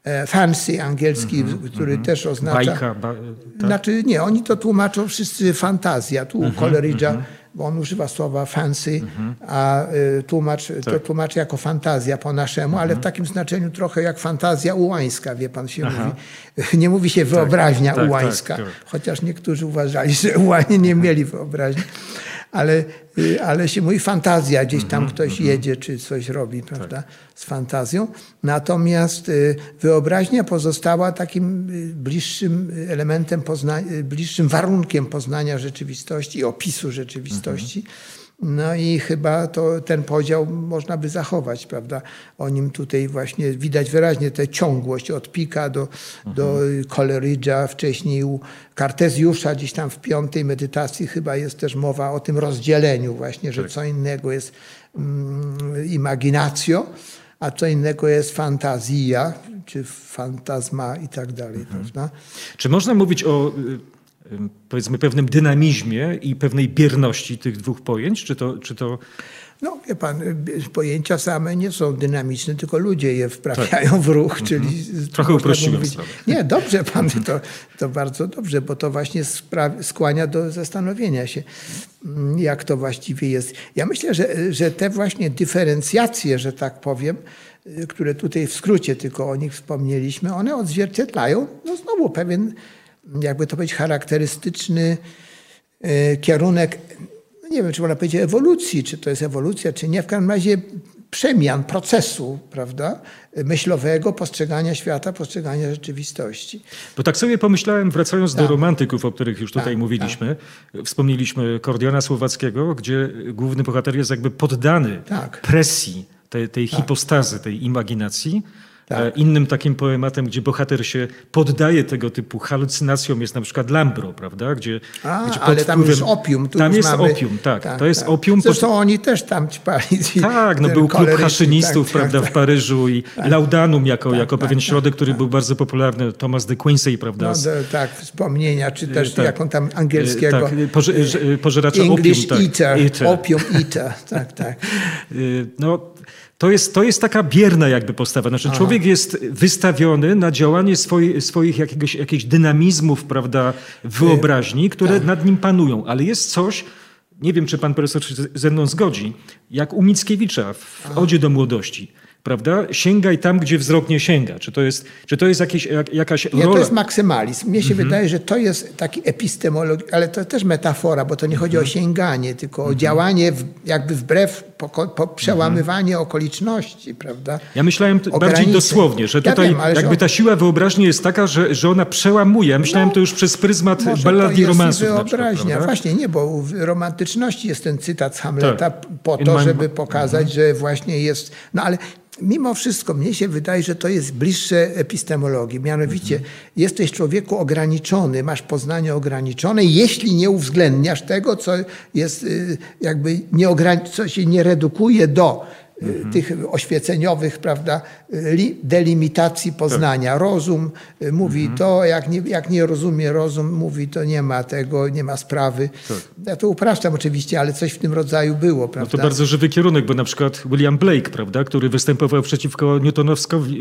E, fancy angielski, mm -hmm, który mm -hmm. też oznacza... Bajka, ba, tak? Znaczy nie, oni to tłumaczą wszyscy fantazja. Tu mm -hmm, Coleridge'a mhm bo on używa słowa fancy, mhm. a y, tłumacz tak. to tłumaczy jako fantazja po naszemu, mhm. ale w mhm. takim znaczeniu trochę jak fantazja ułańska, wie pan się Aha. mówi. Nie mówi się tak, wyobraźnia tak, tak, ułańska, tak, chociaż niektórzy uważali, że ułanie nie mieli wyobraźni ale, y, ale się mówi fantazja, gdzieś tam -hmm, ktoś -hmm. jedzie czy coś robi, prawda, tak. z fantazją. Natomiast y, wyobraźnia pozostała takim y, bliższym elementem, bliższym warunkiem poznania rzeczywistości opisu rzeczywistości. No i chyba to, ten podział można by zachować, prawda? O nim tutaj właśnie widać wyraźnie tę ciągłość od Pika do, mhm. do Coleridge'a, wcześniej u Kartezjusza, gdzieś tam w piątej medytacji chyba jest też mowa o tym rozdzieleniu właśnie, że tak. co innego jest mm, imaginacjo, a co innego jest fantazja, czy fantazma i tak dalej, mhm. prawda? Czy można mówić o powiedzmy pewnym dynamizmie i pewnej bierności tych dwóch pojęć? Czy to, czy to... No wie pan, pojęcia same nie są dynamiczne, tylko ludzie je wprawiają tak. w ruch, mhm. czyli... Trochę uprościłem Nie, dobrze pan, to, to bardzo dobrze, bo to właśnie skłania do zastanowienia się, mm, jak to właściwie jest. Ja myślę, że, że te właśnie dyferencjacje, że tak powiem, y, które tutaj w skrócie tylko o nich wspomnieliśmy, one odzwierciedlają no znowu pewien jakby to powiedzieć, charakterystyczny e, kierunek, no nie wiem, czy można powiedzieć ewolucji, czy to jest ewolucja, czy nie, w każdym razie przemian, procesu, prawda, myślowego, postrzegania świata, postrzegania rzeczywistości. Bo tak sobie pomyślałem, wracając tak. do romantyków, o których już tutaj tak, mówiliśmy, tak. wspomnieliśmy Kordiana Słowackiego, gdzie główny bohater jest jakby poddany tak. presji tej, tej tak. hipostazy, tej imaginacji, tak. E, innym takim poematem, gdzie bohater się poddaje tego typu halucynacjom jest na przykład Lambro, prawda? Gdzie, A, gdzie ale tam jest opium. Tu tam jest mamy... opium, tak. tak to jest tak. opium. Zresztą pod... oni też tam ćpali. Tak, no był klub haszynistów, tak, prawda, tak, w Paryżu i tak. Laudanum jako, tak, jako pewien środek, który był bardzo popularny. Thomas de Quincey, prawda? No, de, tak, wspomnienia, czy też tak. jaką tam angielskiego. Tak, poży, pożeracza English opium. Eater, eater. Opium eater, tak, tak. no, to jest, to jest taka bierna jakby postawa. Znaczy Aha. człowiek jest wystawiony na działanie swoi, swoich jakiegoś, jakichś dynamizmów, prawda, wyobraźni, które tak. nad nim panują. Ale jest coś, nie wiem, czy pan profesor się ze mną zgodzi, jak u Mickiewicza w Odzie do młodości prawda? Sięgaj tam, gdzie wzrok nie sięga. Czy to jest, czy to jest jakieś, jak, jakaś rola? Nie, to jest maksymalizm. Mnie się mhm. wydaje, że to jest taki epistemolog, ale to też metafora, bo to nie chodzi mhm. o sięganie, tylko mhm. o działanie w, jakby wbrew, po, po przełamywanie okoliczności, prawda? Ja myślałem bardziej granicy. dosłownie, że tutaj ja wiem, jakby ta siła wyobraźni jest taka, że, że ona przełamuje. Ja myślałem no, to już przez pryzmat ballad i romansów. wyobraźnia. Przykład, Właśnie, nie, bo w romantyczności jest ten cytat z Hamleta tak. po to, żeby pokazać, mhm. że właśnie jest... No ale mimo wszystko mnie się wydaje, że to jest bliższe epistemologii. Mianowicie mhm. jesteś człowieku ograniczony, masz poznanie ograniczone, jeśli nie uwzględniasz tego, co jest y, jakby nie co się nie redukuje do mhm. tych oświeceniowych, prawda, delimitacji poznania. Tak. Rozum y, mówi mhm. to, jak nie, jak nie rozumie rozum, mówi to nie ma tego, nie ma sprawy. Tak. Ja to upraszczam oczywiście, ale coś w tym rodzaju było, prawda? No to bardzo żywy kierunek, bo na przykład William Blake, prawda, który występował przeciwko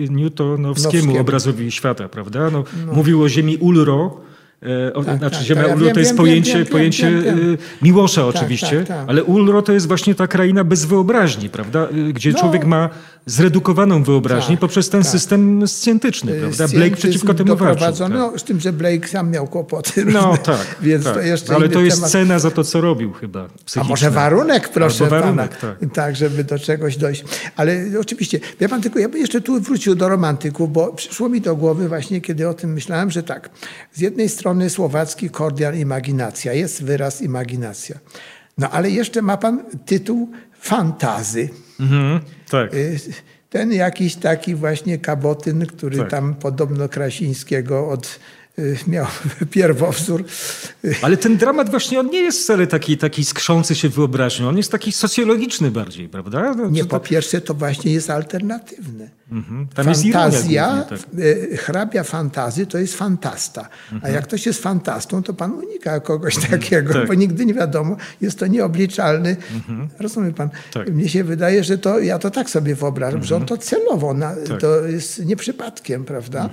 Newtonowskiemu obrazowi świata, prawda? No, no. Mówił o ziemi Ulro, E, tak, znaczy tak, ziemia tak, Ulro to jest wiem, pojęcie, wiem, pojęcie wiem, e, Miłosza tak, oczywiście, tak, tak. ale Ulro to jest właśnie ta kraina bez wyobraźni, prawda? E, gdzie no, człowiek ma zredukowaną wyobraźnię poprzez ten system scjentyczny, prawda? Blake przeciwko temu walczył. No, z tym, że Blake sam miał kłopoty. No tak, więc to jeszcze ale to jest temat. cena za to, co robił chyba. A może warunek, proszę Albo warunek, pana. Tak. żeby do czegoś dojść. Ale oczywiście, wie pan, tylko ja bym jeszcze tu wrócił do romantyków, bo przyszło mi do głowy właśnie, kiedy o tym myślałem, że tak, z jednej strony strony słowacki kordial imaginacja. Jest wyraz imaginacja. No ale jeszcze ma pan tytuł fantazy. Mhm, tak. Y, ten jakiś taki właśnie kabotyn, który tak. tam podobno Krasińskiego od miał pierwowzór. Ale ten dramat właśnie, on nie jest wcale taki, taki skrzący się wyobraźnią, on jest taki socjologiczny bardziej, prawda? No, nie, po pierwsze to właśnie jest alternatywne. Mhm. Tam Fantazja, jest ironia, tak. Y, hrabia fantazy to jest fantasta. Mhm. A jak ktoś jest fantastą, to pan unika kogoś mhm. takiego, tak. bo nigdy nie wiadomo, jest to nieobliczalny. Mhm. Rozumie pan? Tak. Mnie się wydaje, że to, ja to tak sobie wyobrażam, że on to celowo, na, tak. to jest nie przypadkiem, prawda?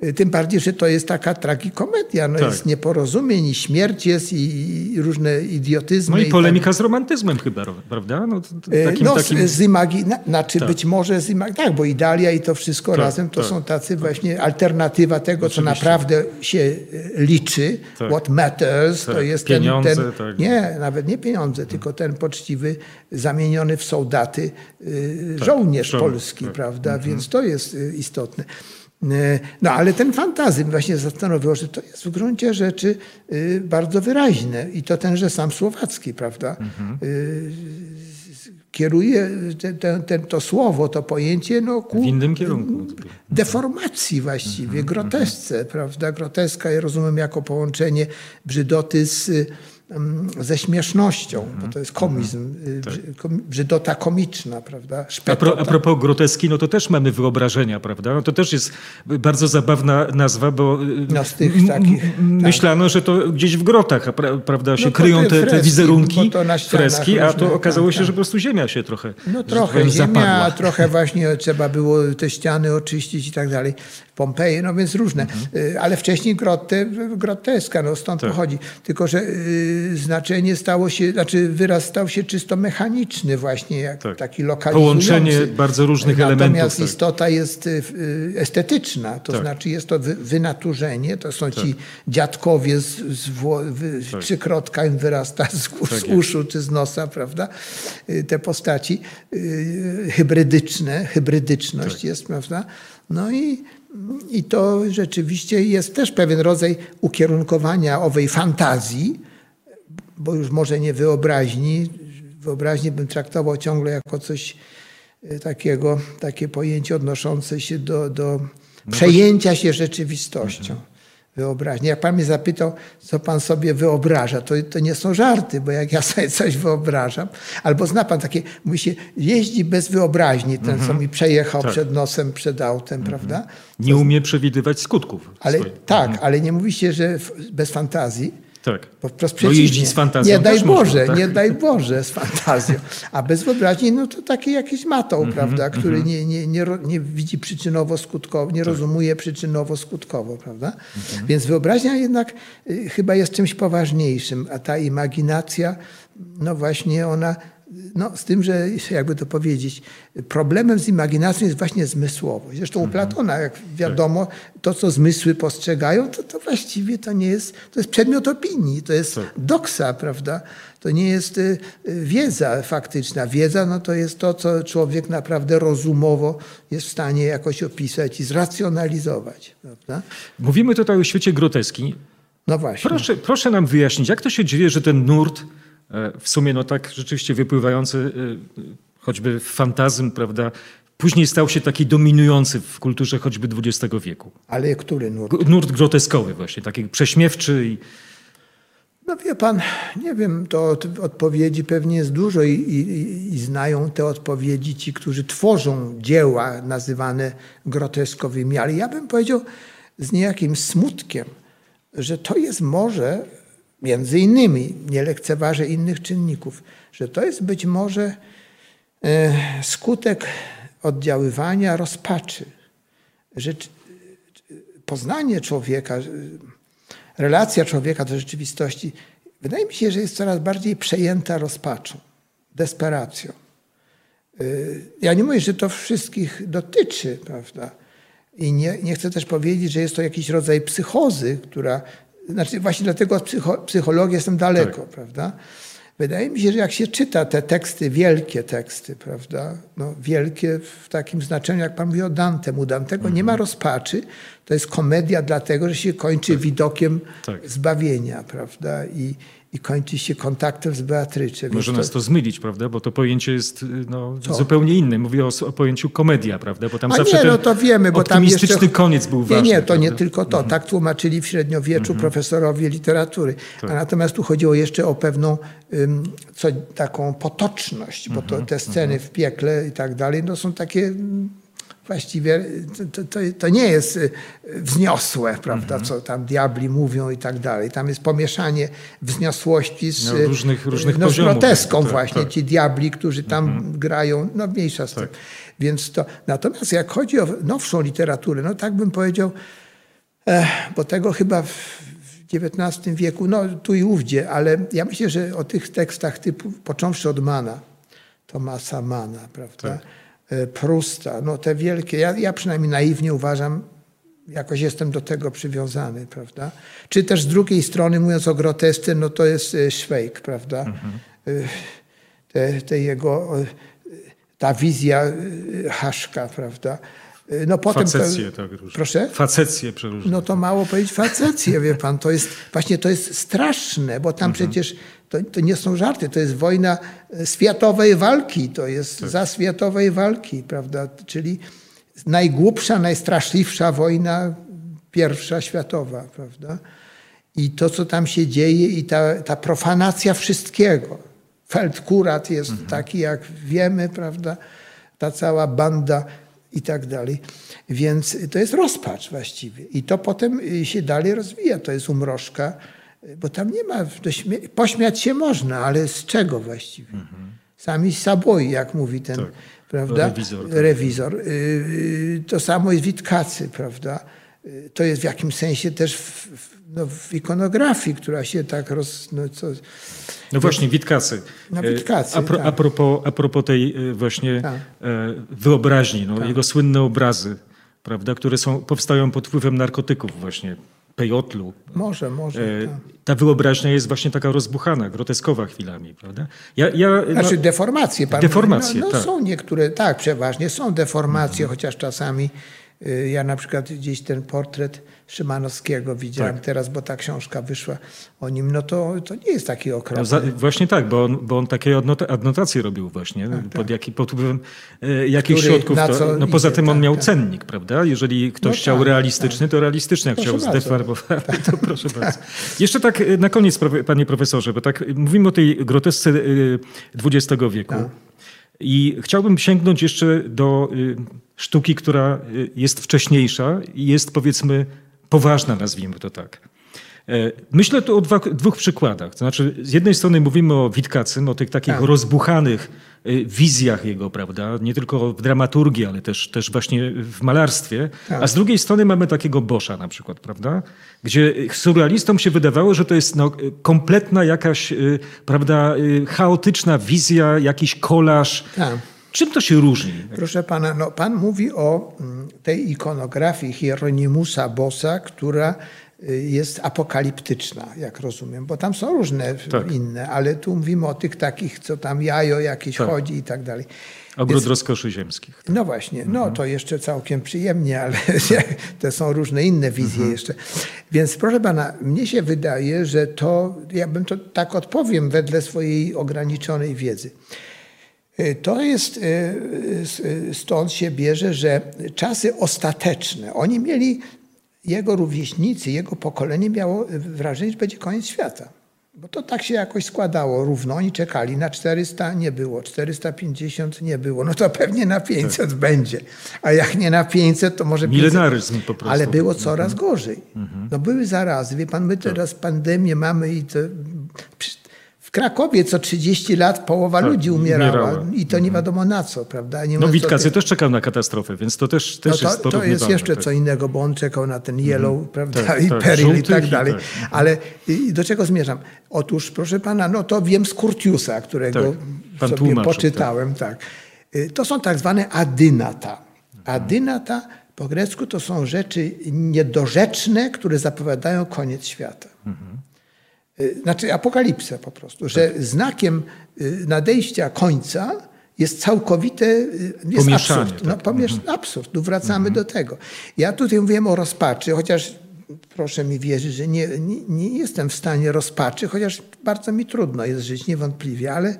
Mhm. Tym bardziej, że to jest taka tragikomedia. No tak. Jest nieporozumień i śmierć jest i, i różne idiotyzmy. No i polemika i tak. z romantyzmem chyba, prawda? No, takim, no takim... z imagi... Znaczy tak. być może z imagi... Tak, bo Idalia i to wszystko tak, razem to tak, są tacy właśnie alternatywa tego, Oczywiście. co naprawdę się e, liczy. Tak. What matters to jest pieniądze, ten... ten nie, nawet nie pieniądze, tylko ten poczciwy, zamieniony w soldaty y, żołnierz polski, prawda? Mhm. Więc to jest y, istotne. E, no ale ten fantazm właśnie zastanowił, że to jest w gruncie rzeczy y, bardzo wyraźne i to tenże sam słowacki, prawda? Mhm. Y, kieruje te, te, to słowo, to pojęcie no, ku w innym kierunku. Deformacji właściwie, mhm. grotesce, prawda? Groteska ja rozumiem jako połączenie brzydoty z ze śmiesznością, bo to jest komizm, mm, tak. brzydota komiczna, prawda? A, pro, a propos groteski, no to też mamy wyobrażenia, prawda? No to też jest bardzo zabawna nazwa, bo y, no z tych takich, tak. myślano, tak. że to gdzieś w grotach, prawda, się no kryją te, freski, te wizerunki, freski, a to okazało tak, się, że tak. po prostu ziemia się trochę No trochę ziemia, zapadła. trochę właśnie trzeba było te ściany oczyścić i tak dalej. Pompeje, no więc różne. Mhm. Ale wcześniej grotte, groteska, no stąd tak. pochodzi. Tylko, że y, znaczenie stało się, znaczy wyraz stał się czysto mechaniczny właśnie, jak tak. taki lokalizujący. Połączenie bardzo różnych Natomiast elementów. Natomiast tak. istota jest y, y, estetyczna, to tak. znaczy jest to wynaturzenie, to są ci tak. dziadkowie z, z w, tak. trzykrotka im wyrasta z, z uszu czy z nosa, prawda? Te postaci hybrydyczne, hybrydyczność jest, prawda? No i i to rzeczywiście jest też pewien rodzaj ukierunkowania owej fantazji, bo już może nie wyobraźni. Wyobraźnię bym traktował ciągle jako coś e, takiego, takie pojęcie odnoszące się do, do no przejęcia się rzeczywistością. Mhm. Wyobraźni. Jak pan mnie zapytał, co pan sobie wyobraża, to, to nie są żarty, bo jak ja sobie coś wyobrażam, albo zna pan takie, mówi się, jeździ bez wyobraźni, ten, co mhm. mi przejechał tak. przed nosem, przed autem, mhm. prawda? Nie umie przewidywać skutków. Ale, tak, ale nie mówi się, że bez fantazji. Tak. Bo wprost Bo jeździć z fantazją Nie daj Boże, można, tak? nie daj Boże z fantazją. A bez wyobraźni, no to taki jakiś matoł, Mhm, prawda, który nie, nie, nie, ro- nie widzi przyczynowo-skutkowo, Tak. nie rozumuje przyczynowo-skutkowo, prawda? Mhm. Więc wyobraźnia jednak y, chyba jest czymś poważniejszym, a ta imaginacja, no właśnie ona, no z tym, że jakby to powiedzieć, problemem z imaginacją jest właśnie zmysłowość. Zresztą u Mhm. Platona, jak wiadomo, to co zmysły postrzegają, to, to właściwie to nie jest, to jest przedmiot opinii, to jest Tak. doksa, prawda? To nie jest y, y, wiedza faktyczna. Wiedza no to jest to, co człowiek naprawdę rozumowo jest w stanie jakoś opisać i zracjonalizować, prawda? Mówimy tutaj o świecie groteski. No właśnie. Proszę, proszę nam wyjaśnić, jak to się dzieje, że ten nurt, w sumie no tak rzeczywiście wypływający e, choćby fantazm, prawda, później stał się taki dominujący w kulturze choćby XX wieku. Ale który nurt? Nurt groteskowy właśnie, taki prześmiewczy i No wie pan, nie wiem, to od, odpowiedzi pewnie jest dużo i, i, i znają te odpowiedzi ci, którzy tworzą dzieła nazywane groteskowymi, ale ja bym powiedział z niejakim smutkiem, że to jest może, między innymi, nie lekceważę innych czynników, że to jest być może e, skutek oddziaływania rozpaczy, że poznanie człowieka, relacja człowieka do rzeczywistości, wydaje mi się, że jest coraz bardziej przejęta rozpaczą, desperacją. Y, Ja nie mówię, że to wszystkich dotyczy, prawda? I nie, nie chcę też powiedzieć, że jest to jakiś rodzaj psychozy, która. Znaczy, właśnie dlatego od psycho, psychologii jestem daleko, prawda? Wydaje mi się, że jak się czyta te teksty, wielkie teksty, prawda? No, wielkie w takim znaczeniu, jak pan mówi o Dantem. U Dantego nie ma rozpaczy. To jest komedia dlatego, że się kończy widokiem Tak. zbawienia, prawda? I, i kończy się kontaktem z Beatrycze. Może to- nas to zmylić, prawda, bo to pojęcie jest y, no, zupełnie inne. Mówię o, o pojęciu komedia, prawda, bo tam A zawsze nie, ten no to wiemy, bo tam jeszcze... koniec był Nie, ważny. nie, to nie prawda? tylko to. Tak tłumaczyli w średniowieczu profesorowie literatury. Tak. A natomiast tu chodziło jeszcze o pewną ym, co, taką potoczność, bo to, te sceny w piekle i tak dalej, no są takie właściwie, to, to, to nie jest y, wzniosłe, prawda, co tam diabli mówią i tak dalej. Tam jest pomieszanie wzniosłości z, No, różnych- różnych no, z groteską Tak, właśnie. tak. Ci diabli, którzy tam grają, no mniejsza z tym. Więc to, natomiast jak chodzi o nowszą literaturę, no tak bym powiedział, eh, bo tego chyba w XIX wieku, no tu i ówdzie, ale ja myślę, że o tych tekstach typu, począwszy od Mana, Tomasa Mana, prawda, e, Prusta, no te wielkie, ja, ja przynajmniej naiwnie uważam, jakoś jestem do tego przywiązany, prawda? Czy też z drugiej strony, mówiąc o grotesce, no to jest e, Szwejk, prawda? E, Te, te jego, e, ta wizja e, Haszka, prawda? E, No potem to- Facecje, tak, różne. Proszę? Facecje przeróżne. No to mało powiedzieć facecję, wie pan. To jest, właśnie to jest straszne, bo tam przecież to, to nie są żarty, to jest wojna e, światowej walki, to jest za światowej walki, prawda? Czyli najgłupsza, najstraszliwsza wojna pierwsza światowa, prawda? I to, co tam się dzieje i ta, ta profanacja wszystkiego. Feldkurat jest taki, jak wiemy, prawda? Ta cała banda i tak dalej. Więc to jest rozpacz właściwie. I to potem y, się dalej rozwija. To jest umrożka, y, bo tam nie ma, pośmiać się można, ale z czego właściwie? Sami saboi, jak mówi ten, Tak. prawda? Rewizor, tak. Rewizor. Y, To samo jest Witkacy, prawda? Y, To jest w jakimś sensie też w, no, w ikonografii, która się tak roz... No, co, No właśnie, Witkacy. No, E, Witkacy, a, pro, tak. a, propos, a propos tej e, właśnie Tak. e, wyobraźni, no, jego słynne obrazy, prawda, które są, powstają pod wpływem narkotyków właśnie, pejotlu. może, może. E, tak. ta wyobraźnia jest właśnie taka rozbuchana, groteskowa chwilami, prawda? Ja, ja, no, Znaczy deformacje. Pan Deformacje, mówi. no, no tak. Są niektóre, tak, przeważnie są deformacje, chociaż czasami y, ja na przykład gdzieś ten portret Szymanowskiego widziałem Tak. teraz, bo ta książka wyszła o nim, no to, to nie jest taki no, okropny. za, właśnie tak, bo on, bo on takie adnota, adnotacje robił właśnie, pod, jaki, pod wpływem e, jakich Tak, Który środków. To, no poza idzie, tym on tak, miał tak. cennik, prawda? Jeżeli ktoś No chciał tak, realistyczny, to realistyczny, jak Proszę chciał bardzo. zdeformowany, to proszę bardzo. Jeszcze tak e, na koniec, panie profesorze, bo tak mówimy o tej grotesce XX wieku. Tak. I chciałbym sięgnąć jeszcze do y, sztuki, która y, jest wcześniejsza i jest powiedzmy poważna, nazwijmy to tak. E, myślę tu o dwa, dwóch przykładach. To znaczy, z jednej strony mówimy o Witkacym, o tych takich tak. rozbuchanych e, wizjach jego, prawda? Nie tylko w dramaturgii, ale też, też właśnie w malarstwie. Tak. A z drugiej strony mamy takiego Boscha na przykład, prawda? Gdzie surrealistom się wydawało, że to jest no, kompletna jakaś, prawda, chaotyczna wizja, jakiś kolaż. Tak. Czym to się różni? Proszę pana, no, pan mówi o mm, tej ikonografii Hieronymusa Bossa, która y, jest apokaliptyczna, jak rozumiem, bo tam są różne tak. inne, ale tu mówimy o tych takich, co tam jajo jakieś tak. chodzi i tak dalej. Ogród Więc, rozkoszy ziemskich. Tak. No właśnie, no mhm. to jeszcze całkiem przyjemnie, ale to są różne inne wizje mhm. jeszcze. Więc proszę pana, mnie się wydaje, że to, ja bym to tak odpowiem wedle swojej ograniczonej wiedzy. Y, to jest, y, y, stąd się bierze, że czasy ostateczne, oni mieli, jego rówieśnicy, jego pokolenie miało wrażenie, że będzie koniec świata. Bo to tak się jakoś składało równo. Oni czekali na 400, nie było. 450 nie było. No to pewnie na 500 tak. będzie. A jak nie na 500, to może... Milenaryzm 500. po prostu. Ale było coraz mhm. gorzej. Mhm. No były zarazy. Wie pan, my tak. teraz pandemię mamy i to w Krakowie co 30 lat połowa tak, ludzi umierała, umierała, i to nie mhm. wiadomo na co, prawda? Nie no Witkacy ty... też czekał na katastrofę, więc to też, też no to, jest To jest jeszcze tak. co innego, bo on czekał na ten yellow, mm, prawda, tak, i tak, peril i tak dalej. Tak. Ale do czego zmierzam? Otóż, proszę pana, no to wiem z Curtiusa, którego tak, sobie poczytałem, tak. Y, to są tak zwane adynata. Adynata po grecku to są rzeczy niedorzeczne, które zapowiadają koniec świata. Mhm. Znaczy apokalipsę po prostu, że tak. znakiem y, nadejścia końca jest całkowite y, jest absurd. Tak. No, pomiesz, mhm. absurd. Tu wracamy mhm. do tego. Ja tutaj mówiłem o rozpaczy, chociaż proszę mi wierzyć, że nie, nie, nie, jestem w stanie rozpaczy, chociaż bardzo mi trudno jest żyć, niewątpliwie, ale,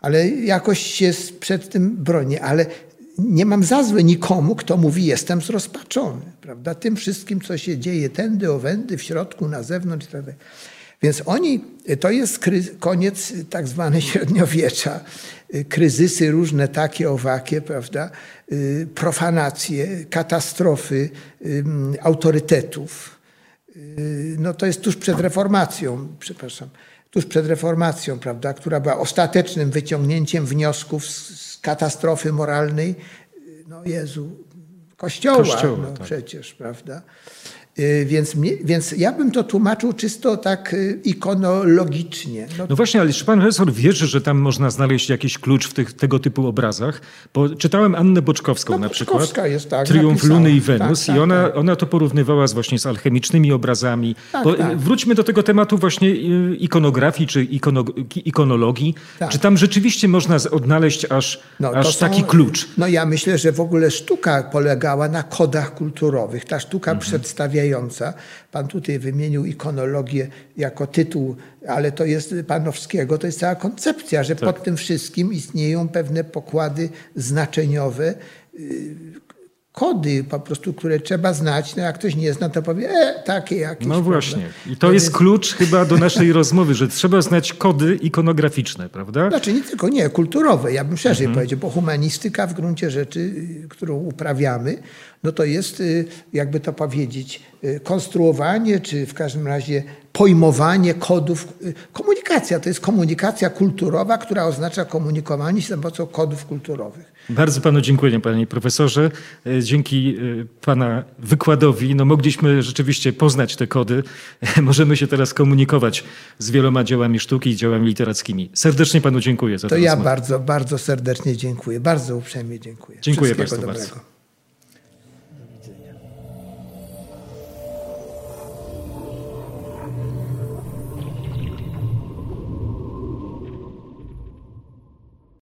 ale jakoś się przed tym bronię. Ale nie mam za złe nikomu, kto mówi jestem zrozpaczony. Prawda? Tym wszystkim, co się dzieje tędy, owędy, w środku, na zewnątrz itd. Tak więc oni, to jest koniec tak zwane średniowiecza, kryzysy różne takie, owakie, prawda, y, profanacje, katastrofy autorytetów. Y, no to jest tuż przed reformacją, przepraszam, tuż przed reformacją, prawda, która była ostatecznym wyciągnięciem wniosków z, katastrofy moralnej, no Jezu, Kościoła, Kościoła no tak. przecież, prawda. Y, więc, mnie, więc ja bym to tłumaczył czysto tak y, ikonologicznie. No, no właśnie, ale czy pan profesor wierzy, że tam można znaleźć jakiś klucz w tych, tego typu obrazach? Bo czytałem Annę Boczkowską no, na przykład. jest tak. Triumf napisała. Luny i Wenus tak, i ona, tak. ona to porównywała z właśnie z alchemicznymi obrazami. Tak, Bo, tak. Wróćmy do tego tematu właśnie y, ikonografii czy ikono, ikonologii. Tak. Czy tam rzeczywiście można odnaleźć aż, no, aż są, taki klucz? No ja myślę, że w ogóle sztuka polegała na kodach kulturowych. Ta sztuka mhm. przedstawia Pan tutaj wymienił ikonologię jako tytuł, ale to jest Panowskiego, to jest cała koncepcja, że tak. pod tym wszystkim istnieją pewne pokłady znaczeniowe, y, kody po prostu, które trzeba znać. No jak ktoś nie zna, to powie, e, takie jakieś. No właśnie. I to no jest klucz chyba do naszej rozmowy, że trzeba znać kody ikonograficzne, prawda? Znaczy nie tylko, nie, kulturowe. Ja bym szerzej mhm. powiedział, bo humanistyka w gruncie rzeczy, y, którą uprawiamy, no to jest, y, jakby to powiedzieć, y, konstruowanie, czy w każdym razie pojmowanie kodów. Komunikacja to jest komunikacja kulturowa, która oznacza komunikowanie się za pomocą kodów kulturowych. Bardzo panu dziękuję, panie profesorze. Dzięki pana wykładowi no mogliśmy rzeczywiście poznać te kody. Możemy się teraz komunikować z wieloma dziełami sztuki i dziełami literackimi. Serdecznie panu dziękuję za to. To ja bardzo, bardzo serdecznie dziękuję. Bardzo uprzejmie dziękuję. Dziękuję bardzo. Dobrego.